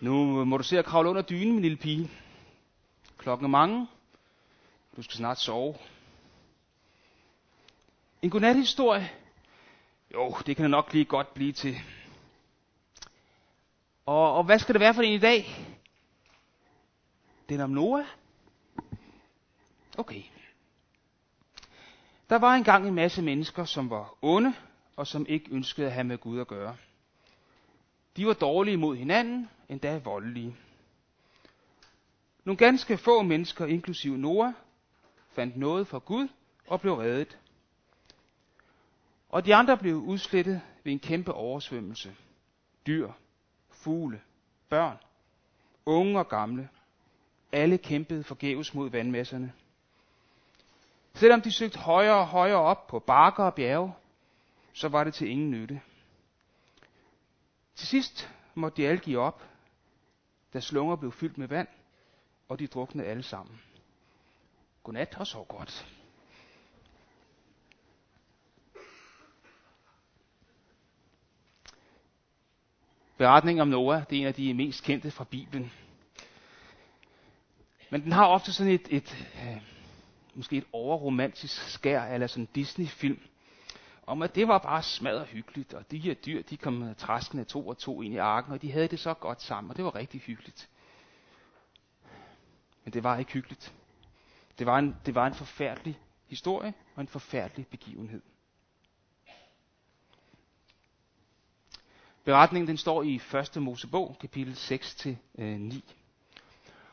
Nu må du se at kravle under dynen, min lille pige. Klokken er mange. Du skal snart sove. En godnathistorie? Jo, det kan det nok lige godt blive til. Og, og hvad skal det være for en i dag? Den om Noah? Okay. Der var engang en masse mennesker, som var onde, og som ikke ønskede at have med Gud at gøre. De var dårlige mod hinanden, endda voldelige. Nogle ganske få mennesker, inklusive Noah, fandt noget fra Gud og blev reddet. Og de andre blev udslettet ved en kæmpe oversvømmelse. Dyr, fugle, børn, unge og gamle. Alle kæmpede forgæves mod vandmasserne. Selvom de søgte højere og højere op på bakker og bjerge, så var det til ingen nytte. Til sidst måtte de alle give op, da slunger blev fyldt med vand, og de druknede alle sammen. Godnat og sov godt. Beretningen om Noah, det er en af de mest kendte fra Bibelen. Men den har ofte sådan et, et øh, måske et overromantisk skær, eller sådan en Disney-film, om at det var bare smadret hyggeligt, og de her dyr, de kom træskende to og to ind i arken, og de havde det så godt sammen, og det var rigtig hyggeligt. Men det var ikke hyggeligt. Det var en, det var en forfærdelig historie og en forfærdelig begivenhed. Beretningen den står i 1. Mosebog, kapitel 6-9. Øh,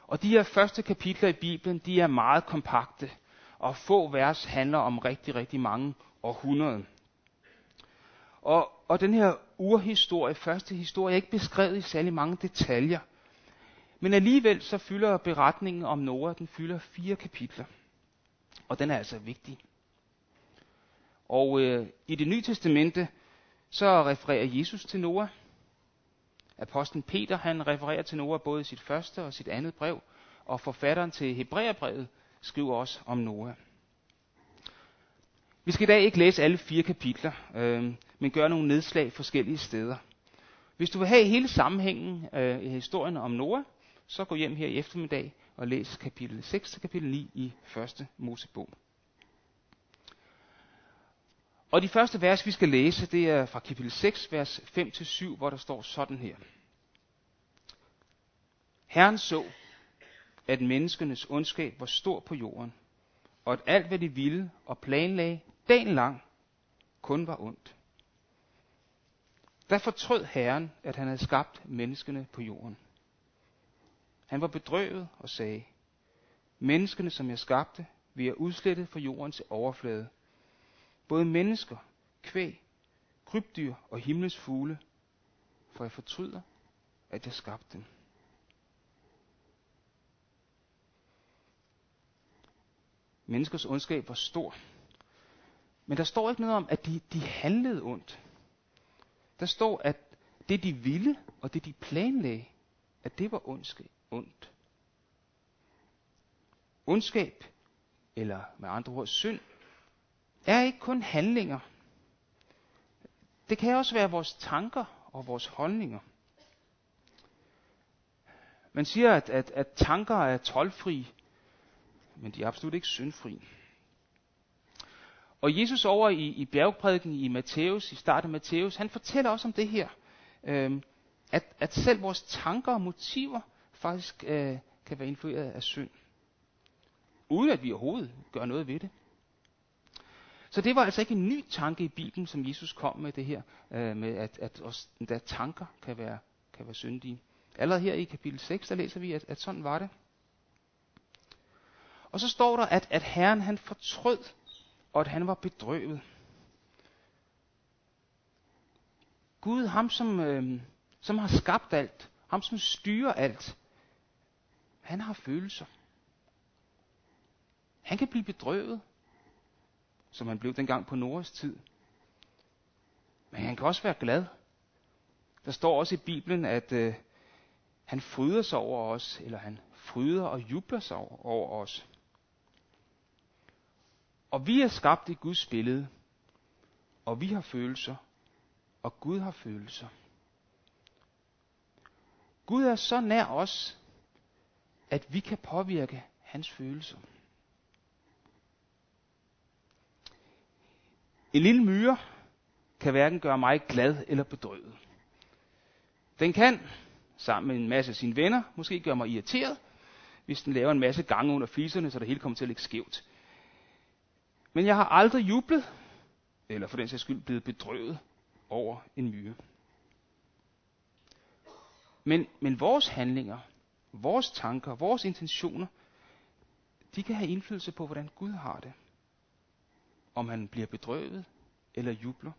og de her første kapitler i Bibelen, de er meget kompakte, og få vers handler om rigtig, rigtig mange århundreder. Og, og den her urhistorie, første historie, er ikke beskrevet i særlig mange detaljer. Men alligevel så fylder beretningen om Noah, den fylder fire kapitler. Og den er altså vigtig. Og øh, i det nye testamente, så refererer Jesus til Noah. Apostlen Peter, han refererer til Noah både i sit første og sit andet brev, og forfatteren til Hebræerbrevet skriver også om Noah. Vi skal i dag ikke læse alle fire kapitler, øh, men gøre nogle nedslag forskellige steder. Hvis du vil have hele sammenhængen øh, i historien om Noah, så gå hjem her i eftermiddag og læs kapitel 6 til kapitel 9 i første Mosebog. Og de første vers, vi skal læse, det er fra kapitel 6, vers 5-7, hvor der står sådan her. Herren så, at menneskenes ondskab var stor på jorden, og at alt, hvad de ville og planlagde dagen lang, kun var ondt. Der fortrød Herren, at han havde skabt menneskene på jorden. Han var bedrøvet og sagde, menneskene, som jeg skabte, vil jeg udslette fra jordens overflade. Både mennesker, kvæg, krybdyr og himlens fugle, for jeg fortryder, at jeg skabte dem. Menneskers ondskab var stor. Men der står ikke noget om, at de, de handlede ondt. Der står, at det de ville, og det de planlagde, at det var ondskab, ondt. Ondskab, eller med andre ord synd, er ikke kun handlinger. Det kan også være vores tanker og vores holdninger. Man siger, at, at, at tanker er tolvfri, men de er absolut ikke syndfri. Og Jesus over i, i bjergprædiken i Matthæus, i starten af Matthæus, han fortæller også om det her. Øh, at, at selv vores tanker og motiver faktisk øh, kan være influeret af synd. Uden at vi overhovedet gør noget ved det. Så det var altså ikke en ny tanke i Bibelen, som Jesus kom med det her, øh, med at, at også der tanker kan være, kan være syndige. Allerede her i kapitel 6, der læser vi, at, at sådan var det. Og så står der, at, at Herren han fortrød, og at han var bedrøvet. Gud, ham som, øh, som har skabt alt, ham som styrer alt, han har følelser. Han kan blive bedrøvet, som han blev dengang på Noras tid. Men han kan også være glad. Der står også i Bibelen, at øh, han fryder sig over os, eller han fryder og jubler sig over, over os. Og vi er skabt i Guds billede, og vi har følelser, og Gud har følelser. Gud er så nær os, at vi kan påvirke hans følelser. En lille myre kan hverken gøre mig glad eller bedrøvet. Den kan, sammen med en masse af sine venner, måske gøre mig irriteret, hvis den laver en masse gange under fliserne, så det hele kommer til at ligge skævt. Men jeg har aldrig jublet, eller for den sags skyld blevet bedrøvet over en myre. Men, men vores handlinger, vores tanker, vores intentioner, de kan have indflydelse på, hvordan Gud har det. Om han bliver bedrøvet eller jubler.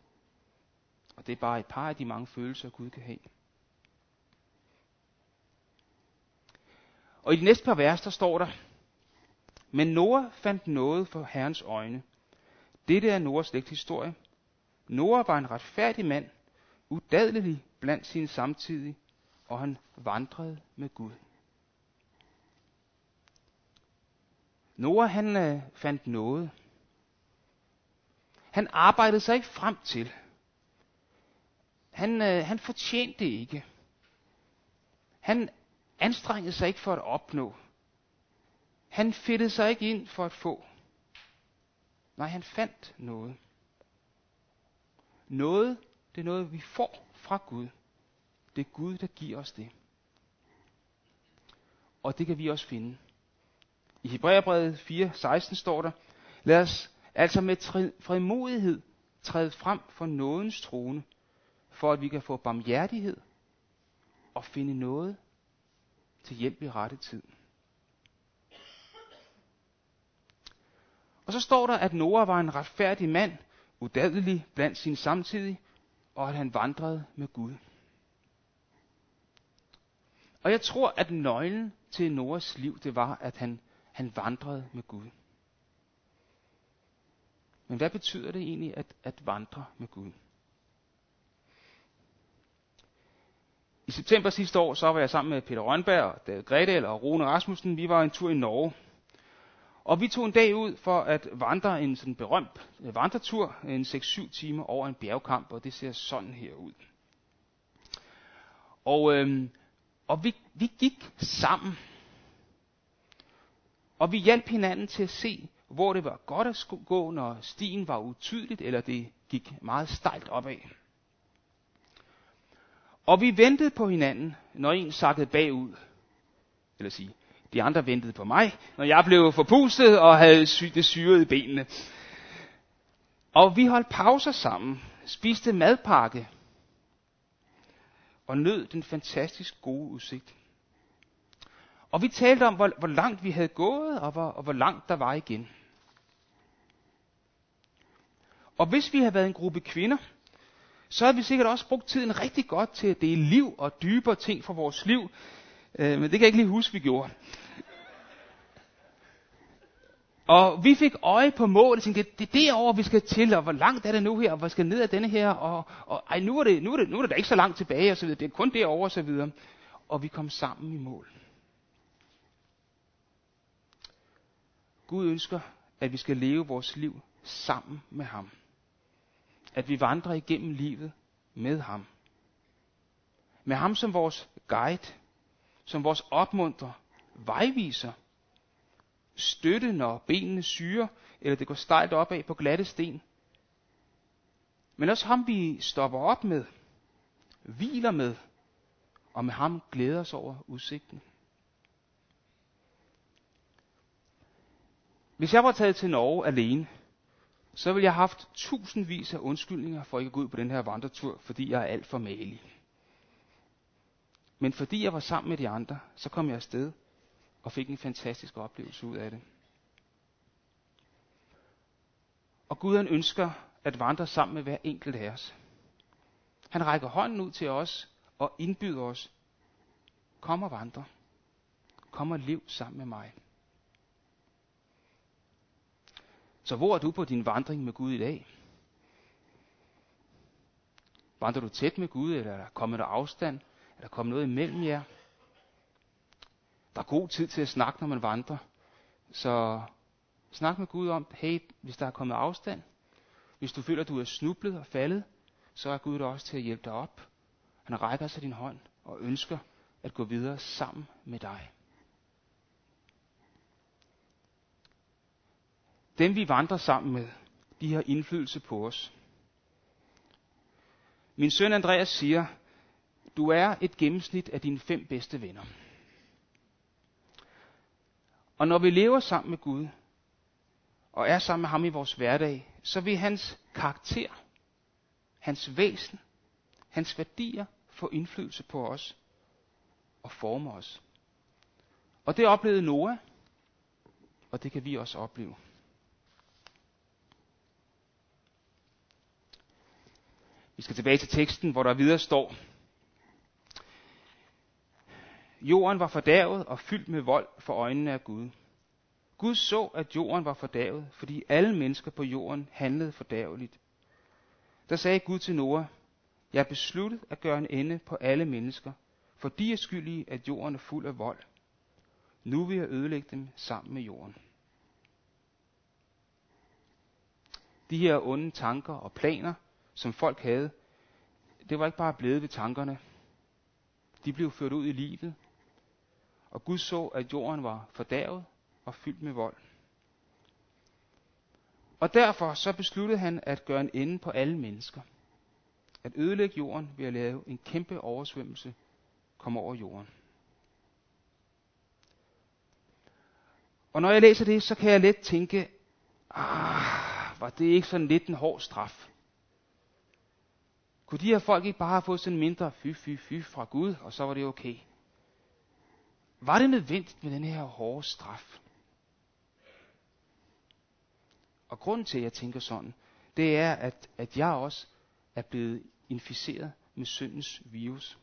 Og det er bare et par af de mange følelser, Gud kan have. Og i de næste par vers, der står der, Men Noah fandt noget for Herrens øjne. Dette er Noahs slægthistorie. Noah var en retfærdig mand, udadelig blandt sine samtidige, og han vandrede med Gud. Noah han øh, fandt noget. Han arbejdede sig ikke frem til. Han, øh, han fortjente det ikke. Han anstrengede sig ikke for at opnå. Han fedtede sig ikke ind for at få. Nej, han fandt noget. Noget, det er noget, vi får fra Gud. Det er Gud, der giver os det. Og det kan vi også finde. I Hebræerbrevet 4:16 står der, lad os altså med frimodighed træde frem for nådens trone, for at vi kan få barmhjertighed og finde noget til hjælp i rette tid. Og så står der, at Noah var en retfærdig mand, udadelig blandt sin samtidige, og at han vandrede med Gud. Og jeg tror, at nøglen til Noahs liv, det var, at han, han vandrede med Gud. Men hvad betyder det egentlig at, at vandre med Gud? I september sidste år, så var jeg sammen med Peter Rønberg, David Gredel og Rune Rasmussen. Vi var en tur i Norge. Og vi tog en dag ud for at vandre en sådan berømt øh, vandretur, en 6-7 timer over en bjergkamp, og det ser sådan her ud. Og, øhm, og vi, vi gik sammen. Og vi hjalp hinanden til at se, hvor det var godt at gå, når stien var utydeligt, eller det gik meget stejlt opad. Og vi ventede på hinanden, når en sakkede bagud. Eller sige, de andre ventede på mig, når jeg blev forpustet og havde sy- det syret i benene. Og vi holdt pauser sammen, spiste madpakke og nød den fantastisk gode udsigt. Og vi talte om, hvor, hvor langt vi havde gået, og hvor, og hvor langt der var igen. Og hvis vi havde været en gruppe kvinder, så havde vi sikkert også brugt tiden rigtig godt til at dele liv og dybere ting fra vores liv. Øh, men det kan jeg ikke lige huske, vi gjorde. Og vi fik øje på målet, tænkte, det er derovre, vi skal til, og hvor langt er det nu her, og hvor skal ned af denne her, og, og ej, nu er, det, nu, er det, nu er det da ikke så langt tilbage, og så videre. det er kun derovre, og så videre. Og vi kom sammen i mål. Gud ønsker, at vi skal leve vores liv sammen med ham at vi vandrer igennem livet med ham. Med ham som vores guide, som vores opmunter, vejviser, støtte, når benene syrer, eller det går stejlt opad på glatte sten. Men også ham, vi stopper op med, hviler med, og med ham glæder os over udsigten. Hvis jeg var taget til Norge alene, så ville jeg have haft tusindvis af undskyldninger for ikke at gå ud på den her vandretur, fordi jeg er alt for malig. Men fordi jeg var sammen med de andre, så kom jeg afsted og fik en fantastisk oplevelse ud af det. Og Gud han ønsker at vandre sammen med hver enkelt af os. Han rækker hånden ud til os og indbyder os. Kom og vandre. Kom og lev sammen med mig. Så hvor er du på din vandring med Gud i dag? Vandrer du tæt med Gud, eller er der kommet der afstand? Er der kommet noget imellem jer? Der er god tid til at snakke, når man vandrer. Så snak med Gud om, hey, hvis der er kommet afstand, hvis du føler, at du er snublet og faldet, så er Gud der også til at hjælpe dig op. Han rækker sig din hånd og ønsker at gå videre sammen med dig. Dem vi vandrer sammen med, de har indflydelse på os. Min søn Andreas siger, du er et gennemsnit af dine fem bedste venner. Og når vi lever sammen med Gud, og er sammen med ham i vores hverdag, så vil hans karakter, hans væsen, hans værdier få indflydelse på os og forme os. Og det oplevede Noah, og det kan vi også opleve. Vi skal tilbage til teksten, hvor der videre står, Jorden var fordærvet og fyldt med vold for øjnene af Gud. Gud så, at jorden var fordærvet, fordi alle mennesker på jorden handlede fordærveligt. Der sagde Gud til Noah, jeg er besluttet at gøre en ende på alle mennesker, for de er skyldige, at jorden er fuld af vold. Nu vil jeg ødelægge dem sammen med jorden. De her onde tanker og planer, som folk havde, det var ikke bare blevet ved tankerne. De blev ført ud i livet. Og Gud så, at jorden var fordærvet og fyldt med vold. Og derfor så besluttede han at gøre en ende på alle mennesker. At ødelægge jorden ved at lave en kæmpe oversvømmelse komme over jorden. Og når jeg læser det, så kan jeg let tænke, ah, var det ikke sådan lidt en hård straf? Kunne de her folk ikke bare have fået sådan en mindre fy, fy, fy fra Gud, og så var det okay? Var det nødvendigt med den her hårde straf? Og grunden til, at jeg tænker sådan, det er, at, at jeg også er blevet inficeret med syndens virus.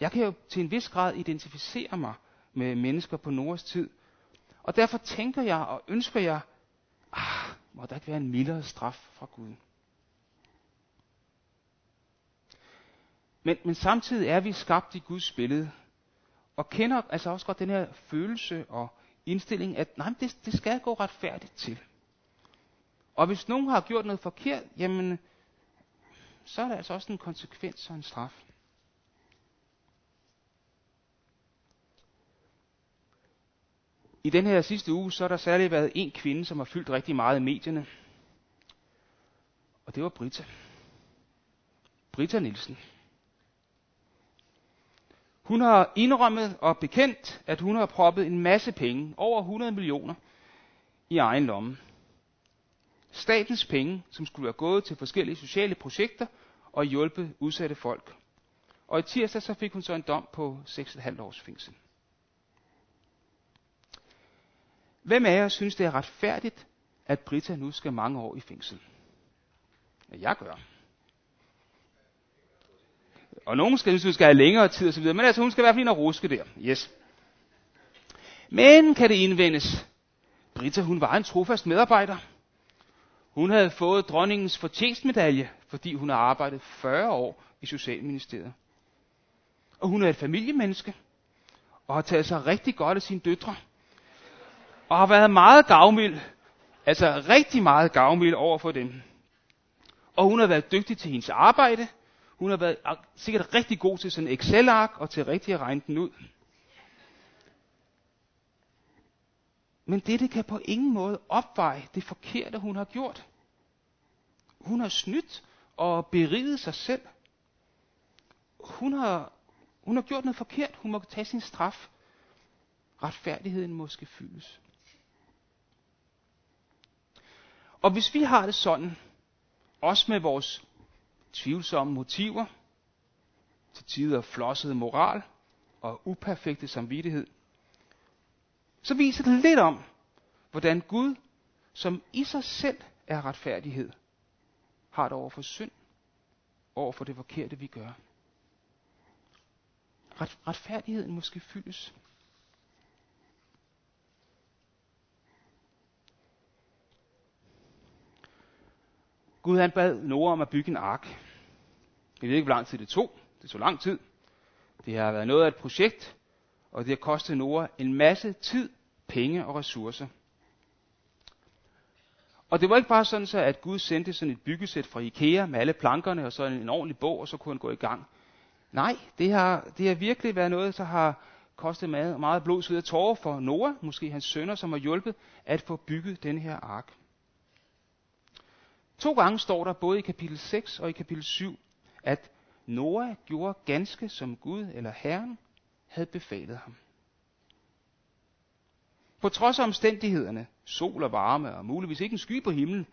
Jeg kan jo til en vis grad identificere mig med mennesker på Noras tid. Og derfor tænker jeg og ønsker jeg, ah, må der ikke være en mildere straf fra Gud. Men, men samtidig er vi skabt i Guds billede, og kender altså også godt den her følelse og indstilling, at nej, det, det skal gå retfærdigt til. Og hvis nogen har gjort noget forkert, jamen, så er der altså også en konsekvens og en straf. I den her sidste uge, så har der særligt været en kvinde, som har fyldt rigtig meget i medierne. Og det var Brita. Brita Nielsen. Hun har indrømmet og bekendt, at hun har proppet en masse penge, over 100 millioner, i egen lomme. Statens penge, som skulle være gået til forskellige sociale projekter og hjulpe udsatte folk. Og i tirsdag så fik hun så en dom på 6,5 års fængsel. Hvem af jer synes, det er retfærdigt, at Britta nu skal mange år i fængsel? Ja, jeg gør. Og nogen skal synes, hun skal have længere tid osv., men altså hun skal i hvert fald ind og ruske der. Yes. Men kan det indvendes, Britta hun var en trofast medarbejder. Hun havde fået dronningens fortjenstmedalje, fordi hun har arbejdet 40 år i Socialministeriet. Og hun er et familiemenneske, og har taget sig rigtig godt af sine døtre. Og har været meget gavmild, altså rigtig meget gavmild over for dem. Og hun har været dygtig til hendes arbejde, hun har været sikkert rigtig god til sådan en Excel-ark og til rigtig at regne den ud. Men dette kan på ingen måde opveje det forkerte, hun har gjort. Hun har snydt og beriget sig selv. Hun har, hun har gjort noget forkert. Hun må tage sin straf. Retfærdigheden måske fyldes. Og hvis vi har det sådan, også med vores tvivlsomme motiver, til tider flosset moral og uperfekte samvittighed, så viser det lidt om, hvordan Gud, som i sig selv er retfærdighed, har det over for synd, over for det forkerte, vi gør. Ret, retfærdigheden måske fyldes. Gud han bad Noah om at bygge en ark. Jeg ved ikke, hvor lang tid det tog. Det tog lang tid. Det har været noget af et projekt, og det har kostet Nora en masse tid, penge og ressourcer. Og det var ikke bare sådan, så at Gud sendte sådan et byggesæt fra Ikea med alle plankerne og så en ordentlig bog, og så kunne han gå i gang. Nej, det har, det har virkelig været noget, der har kostet meget, meget blod, sved og tårer for Noah, måske hans sønner, som har hjulpet at få bygget den her ark. To gange står der både i kapitel 6 og i kapitel 7, at Noah gjorde ganske som Gud eller Herren havde befalet ham. På trods af omstændighederne, sol og varme og muligvis ikke en sky på himlen,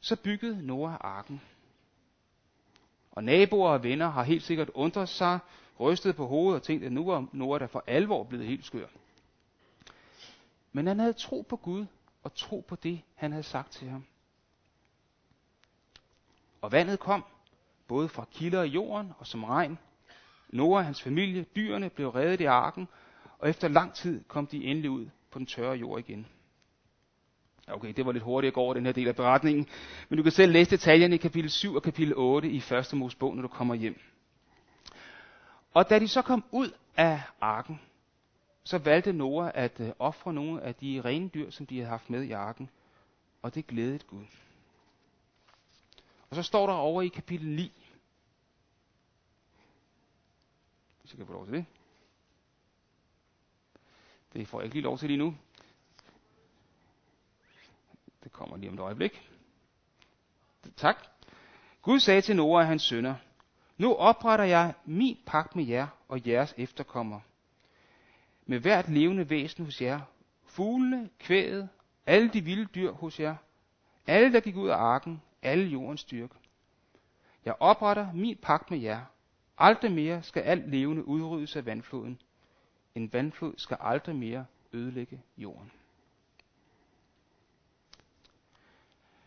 så byggede Noah arken. Og naboer og venner har helt sikkert undret sig, rystet på hovedet og tænkt, at nu var Noah der for alvor blevet helt skør. Men han havde tro på Gud og tro på det, han havde sagt til ham. Og vandet kom, både fra kilder i jorden og som regn. Noah og hans familie, dyrene, blev reddet i arken, og efter lang tid kom de endelig ud på den tørre jord igen. Okay, det var lidt hurtigt at gå over den her del af beretningen, men du kan selv læse detaljerne i kapitel 7 og kapitel 8 i 1. Mosebog, når du kommer hjem. Og da de så kom ud af arken, så valgte Noah at øh, ofre nogle af de rene dyr, som de havde haft med i arken, og det glædede Gud. Og så står der over i kapitel 9, hvis jeg kan få lov til det. Det får jeg ikke lige lov til lige nu. Det kommer lige om et øjeblik. Tak. Gud sagde til Noah og hans sønner, nu opretter jeg min pagt med jer og jeres efterkommere. Med hvert levende væsen hos jer, fuglene, kvæget, alle de vilde dyr hos jer, alle der gik ud af arken, alle jordens styrke. Jeg opretter min pagt med jer. Aldrig mere skal alt levende udryddes af vandfloden. En vandflod skal aldrig mere ødelægge jorden.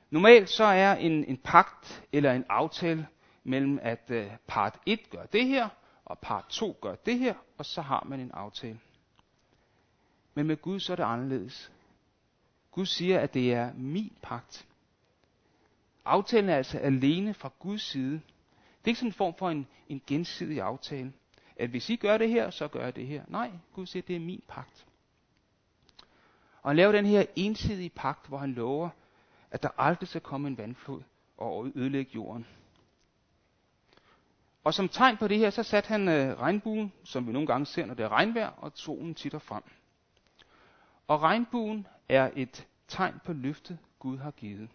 Normalt så er en, en pagt eller en aftale mellem, at uh, part 1 gør det her, og part 2 gør det her, og så har man en aftale. Men med Gud så er det anderledes. Gud siger, at det er min pagt. Aftalen er altså alene fra Guds side. Det er ikke sådan en form for en, en gensidig aftale. At hvis I gør det her, så gør jeg det her. Nej, Gud siger, det er min pagt. Og han laver den her ensidige pagt, hvor han lover, at der aldrig skal komme en vandflod og ødelægge jorden. Og som tegn på det her, så satte han øh, regnbuen, som vi nogle gange ser, når det er regnvejr, og solen titter frem. Og regnbuen er et tegn på løftet, Gud har givet.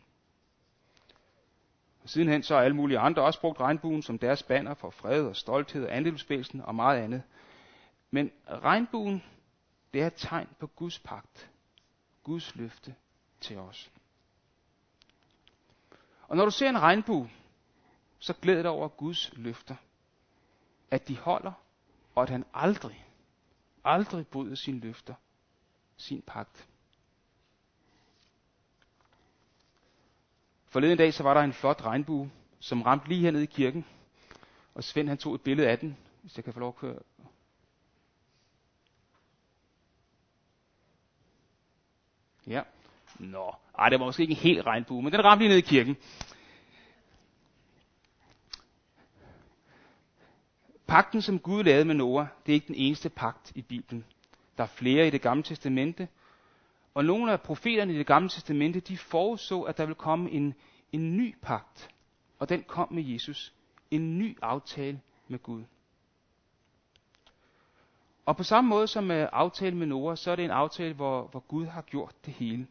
Sidenhen så har alle mulige andre også brugt regnbuen som deres banner for fred og stolthed og andelsbevægelsen og meget andet. Men regnbuen, det er et tegn på Guds pagt. Guds løfte til os. Og når du ser en regnbue, så glæd dig over Guds løfter. At de holder, og at han aldrig, aldrig bryder sine løfter, sin pagt. Forleden dag så var der en flot regnbue, som ramte lige hernede i kirken. Og Svend han tog et billede af den, hvis jeg kan få lov at køre. Ja. Nå, ej, det var måske ikke en helt regnbue, men den ramte lige ned i kirken. Pakten, som Gud lavede med Noah, det er ikke den eneste pagt i Bibelen. Der er flere i det gamle testamente, og nogle af profeterne i det gamle testamente, de forudså, at der ville komme en, en ny pagt. Og den kom med Jesus. En ny aftale med Gud. Og på samme måde som med aftalen med Noah, så er det en aftale, hvor, hvor Gud har gjort det hele.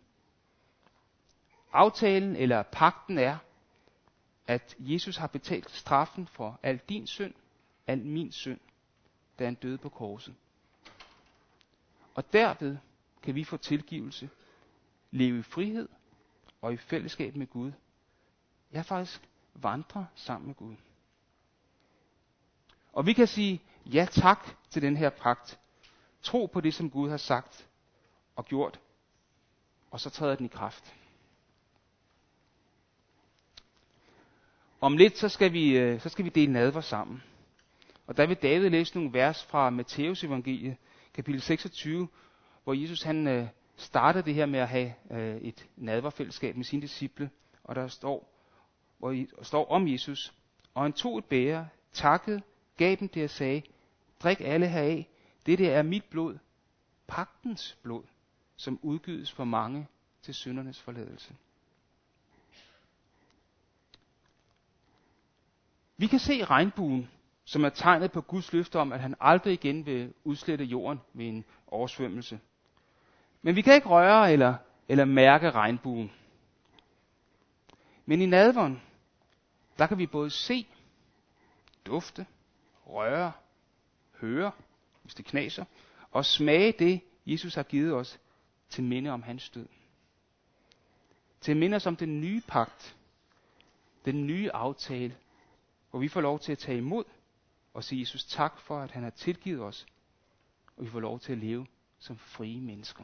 Aftalen eller pakten er, at Jesus har betalt straffen for al din synd, al min synd, da han døde på korset. Og derved kan vi få tilgivelse, leve i frihed og i fællesskab med Gud. Jeg faktisk vandre sammen med Gud. Og vi kan sige ja tak til den her pagt. Tro på det, som Gud har sagt og gjort, og så træder den i kraft. Om lidt, så skal vi, øh, så skal vi dele nadver sammen. Og der vil David læse nogle vers fra Matteus evangelie, kapitel 26, hvor Jesus han øh, startede det her med at have øh, et nadverfællesskab med sine disciple, og der står, hvor I, står om Jesus, og han tog et bære, takkede, gav dem det og sagde, drik alle heraf, det der er mit blod, pagtens blod, som udgives for mange til syndernes forladelse. Vi kan se regnbuen som er tegnet på Guds løfte om, at han aldrig igen vil udslette jorden ved en oversvømmelse. Men vi kan ikke røre eller, eller mærke regnbuen. Men i nadvånd, der kan vi både se, dufte, røre, høre, hvis det knaser, og smage det, Jesus har givet os til minde om hans død. Til minde os om den nye pagt, den nye aftale, hvor vi får lov til at tage imod og sige Jesus tak for, at han har tilgivet os, og vi får lov til at leve som frie mennesker.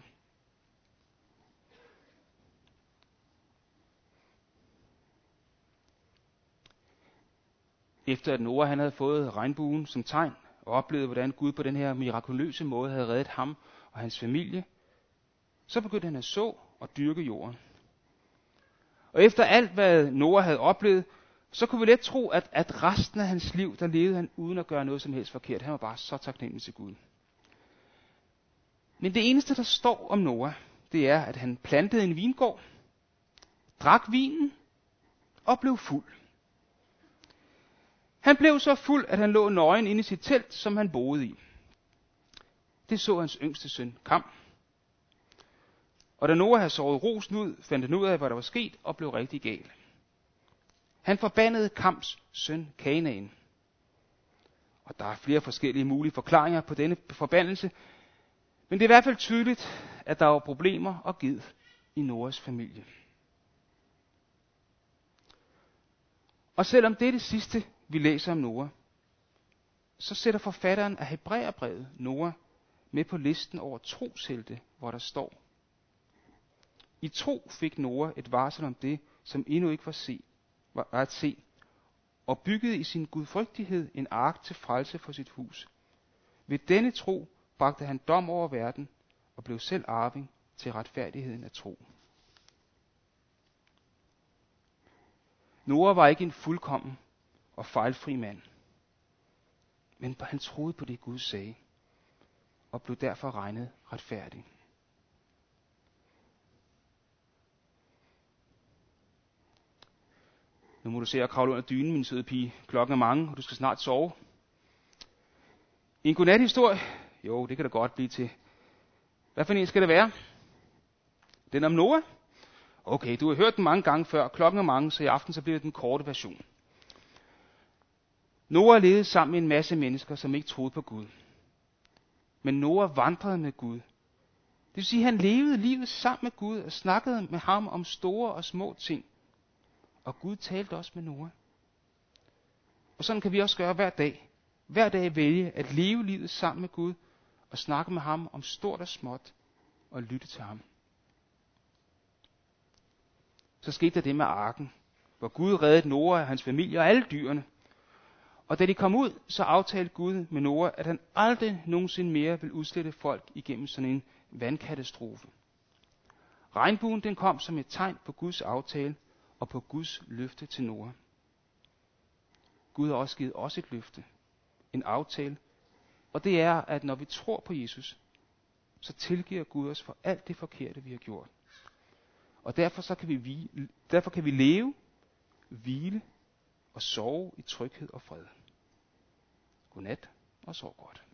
Efter at Noah han havde fået regnbuen som tegn, og oplevet, hvordan Gud på den her mirakuløse måde havde reddet ham og hans familie, så begyndte han at så og dyrke jorden. Og efter alt, hvad Noah havde oplevet, så kunne vi let tro, at, at resten af hans liv, der levede han uden at gøre noget som helst forkert. Han var bare så taknemmelig til Gud. Men det eneste, der står om Noah, det er, at han plantede en vingård, drak vinen og blev fuld. Han blev så fuld, at han lå nøgen inde i sit telt, som han boede i. Det så hans yngste søn, Kam. Og da Noah havde sovet rosen ud, fandt han ud af, hvad der var sket, og blev rigtig gal. Han forbandede Kams søn Kanaan. Og der er flere forskellige mulige forklaringer på denne forbandelse, men det er i hvert fald tydeligt, at der var problemer og gid i Noras familie. Og selvom det er det sidste, vi læser om Noah, så sætter forfatteren af Hebræerbrevet Noah med på listen over troshelte, hvor der står, I tro fik Noah et varsel om det, som endnu ikke var, se, var at se, og byggede i sin gudfrygtighed en ark til frelse for sit hus. Ved denne tro bragte han dom over verden og blev selv arving til retfærdigheden af tro. Noah var ikke en fuldkommen og fejlfri mand. Men han troede på det, Gud sagde, og blev derfor regnet retfærdig. Nu må du se at kravle under dynen, min søde pige. Klokken er mange, og du skal snart sove. En godnat-historie? Jo, det kan det godt blive til. Hvad for en skal det være? Den om Noah? Okay, du har hørt den mange gange før. Klokken er mange, så i aften så bliver det den korte version. Noah levede sammen med en masse mennesker, som ikke troede på Gud. Men Noah vandrede med Gud. Det vil sige, at han levede livet sammen med Gud og snakkede med ham om store og små ting. Og Gud talte også med Noah. Og sådan kan vi også gøre hver dag. Hver dag vælge at leve livet sammen med Gud og snakke med ham om stort og småt og lytte til ham. Så skete der det med arken, hvor Gud reddede Noah og hans familie og alle dyrene. Og da de kom ud, så aftalte Gud med Noah, at han aldrig nogensinde mere vil udslette folk igennem sådan en vandkatastrofe. Regnbuen den kom som et tegn på Guds aftale og på Guds løfte til Noah. Gud har også givet os et løfte, en aftale, og det er, at når vi tror på Jesus, så tilgiver Gud os for alt det forkerte, vi har gjort. Og derfor, så kan vi, derfor kan vi leve, hvile og sove i tryghed og fred. Godnat og sov godt.